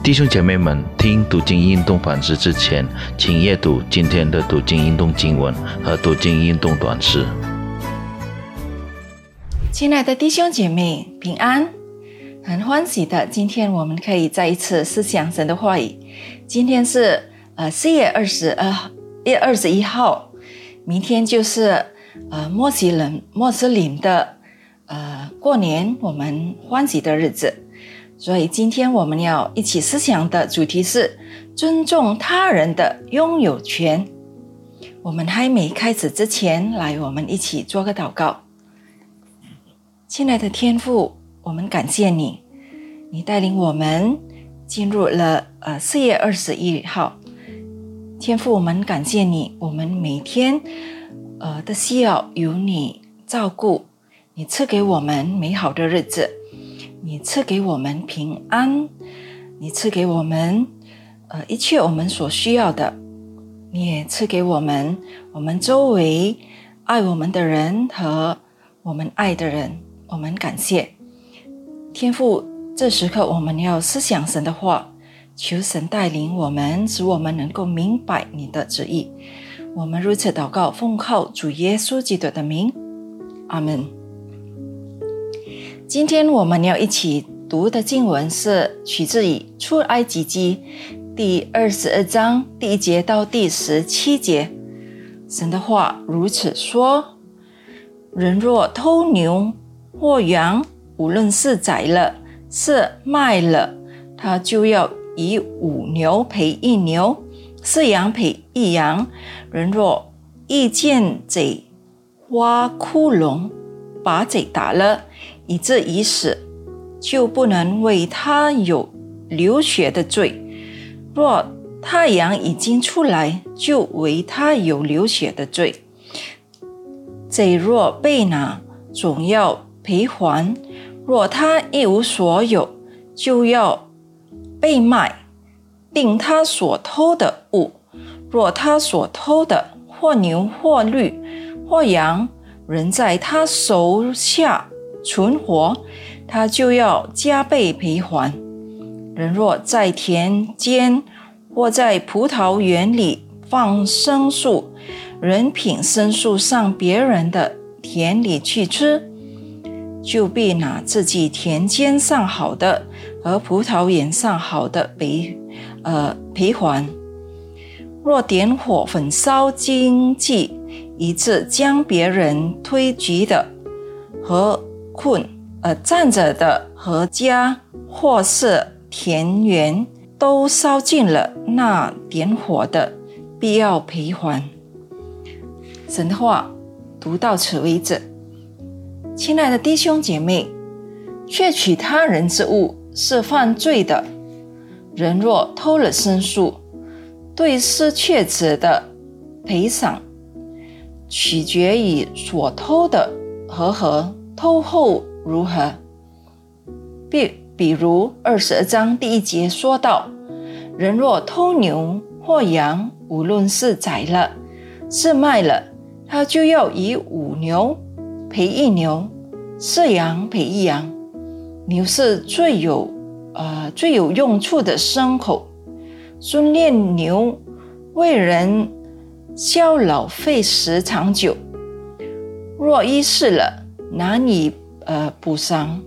弟兄姐妹们，听读经运动反思之前，请阅读今天的读经运动经文和读经运动短诗。亲爱的弟兄姐妹，平安！很欢喜的，今天我们可以再一次思想神的话语。今天是呃四月二十二月二十一号，明天就是呃莫西人莫斯林的呃过年，我们欢喜的日子。所以今天我们要一起思想的主题是尊重他人的拥有权。我们还没开始之前，来我们一起做个祷告。亲爱的天父，我们感谢你，你带领我们进入了呃四月二十一号。天父，我们感谢你，我们每天呃的需要有你照顾，你赐给我们美好的日子。你赐给我们平安，你赐给我们呃一切我们所需要的，你也赐给我们我们周围爱我们的人和我们爱的人，我们感谢天父。这时刻我们要思想神的话，求神带领我们，使我们能够明白你的旨意。我们如此祷告，奉靠主耶稣基督的名，阿门。今天我们要一起读的经文是取自于出埃及记第二十二章第一节到第十七节。神的话如此说：人若偷牛或羊，无论是宰了是卖了，他就要以五牛赔一牛，是羊赔一羊。人若遇见贼挖窟窿，把贼打了。以致已死，就不能为他有流血的罪；若太阳已经出来，就为他有流血的罪。贼若被拿，总要赔还；若他一无所有，就要被卖，定他所偷的物。若他所偷的或牛或驴或羊，仍在他手下。存活，他就要加倍赔还。人若在田间或在葡萄园里放牲畜，人品牲畜上别人的田里去吃，就必拿自己田间上好的和葡萄园上好的赔，呃赔还。若点火焚烧经济，以致将别人推举的和。困，而，站着的和家或是田园都烧尽了，那点火的必要赔还。神话读到此为止。亲爱的弟兄姐妹，窃取他人之物是犯罪的。人若偷了牲畜，对失窃者的赔偿取决于所偷的和合。偷后如何？比比如二十二章第一节说到：人若偷牛或羊，无论是宰了是卖了，他就要以五牛赔一牛，是羊赔一羊。牛是最有呃最有用处的牲口，训练牛为人消劳费时长久。若一世了。难以呃补偿，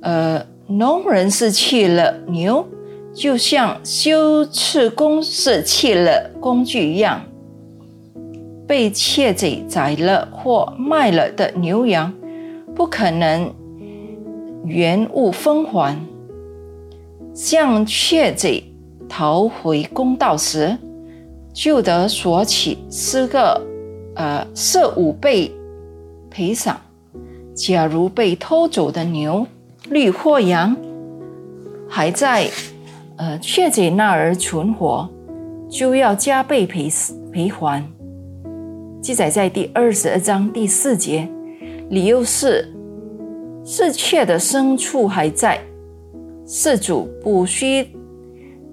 呃，农人是弃了牛，就像修次工是弃了工具一样。被窃贼宰了或卖了的牛羊，不可能原物分还。向窃贼讨回公道时，就得索取四个呃四五倍。赔偿。假如被偷走的牛、驴或羊还在呃窃贼那儿存活，就要加倍赔赔还。记载在第二十二章第四节。理由是，是窃的牲畜还在，事主不需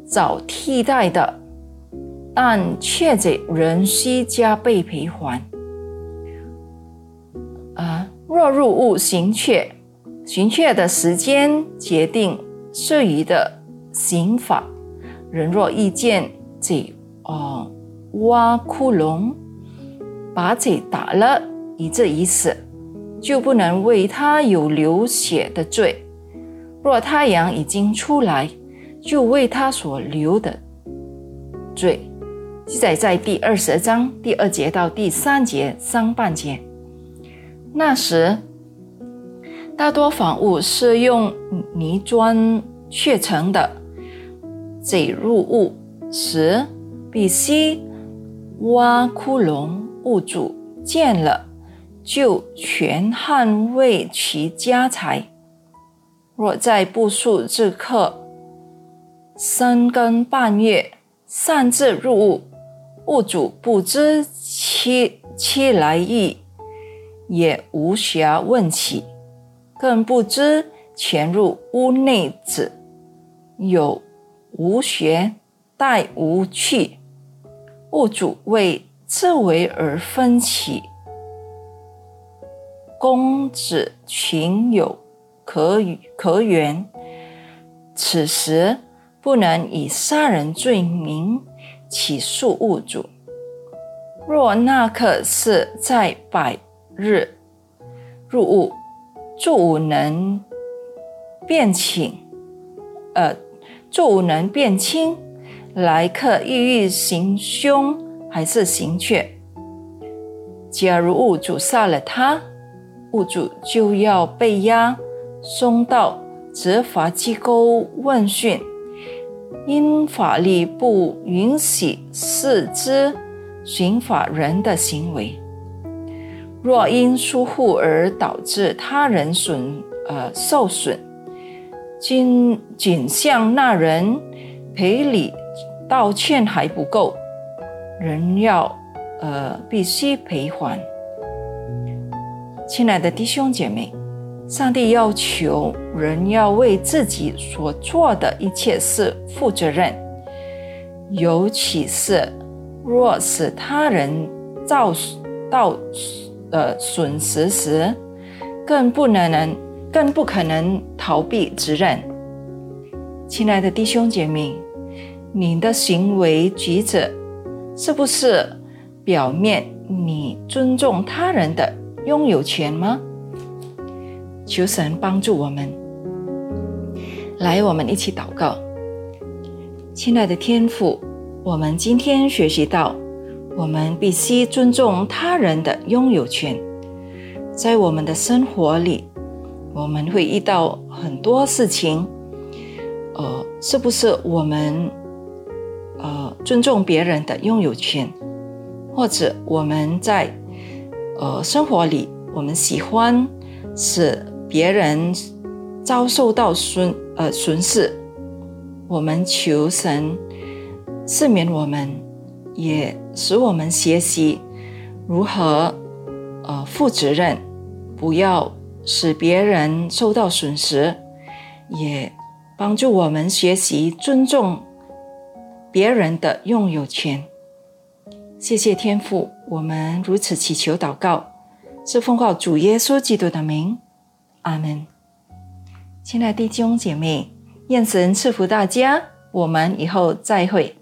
找替代的，但窃贼仍需加倍赔还。若入物行窃，行窃的时间决定适宜的刑法。人若遇见这哦挖窟窿，把嘴打了，以这一死，就不能为他有流血的罪。若太阳已经出来，就为他所流的罪。记载在第二十章第二节到第三节上半节。那时，大多房屋是用泥砖砌成的，贼入屋时必须挖窟窿，物主见了就全捍卫其家财。若在不速之客三更半夜擅自入屋，物主不知其其来意，也无暇问起，更不知潜入屋内子有无学待无去。物主为自为而分起，公子群有可可原，此时不能以杀人罪名。起诉物主。若那刻是在百日入物，助吾能辨清，呃，助吾能辨清来客意欲行凶还是行却。假如物主杀了他，物主就要被押送到执法机构问讯。因法律不允许视之刑法人的行为，若因疏忽而导致他人损呃受损，仅仅向那人赔礼道歉还不够，人要呃必须赔还。亲爱的弟兄姐妹。上帝要求人要为自己所做的一切事负责任，尤其是若使他人造到的损失时，更不能能更不可能逃避责任。亲爱的弟兄姐妹，你的行为举止是不是表面你尊重他人的拥有权吗？求神帮助我们，来，我们一起祷告。亲爱的天父，我们今天学习到，我们必须尊重他人的拥有权。在我们的生活里，我们会遇到很多事情，呃，是不是我们呃尊重别人的拥有权，或者我们在呃生活里，我们喜欢使。别人遭受到损呃损失，我们求神赦免我们，也使我们学习如何呃负责任，不要使别人受到损失，也帮助我们学习尊重别人的拥有权。谢谢天父，我们如此祈求祷告，是奉告主耶稣基督的名。阿门，亲爱的弟兄姐妹，愿神赐福大家，我们以后再会。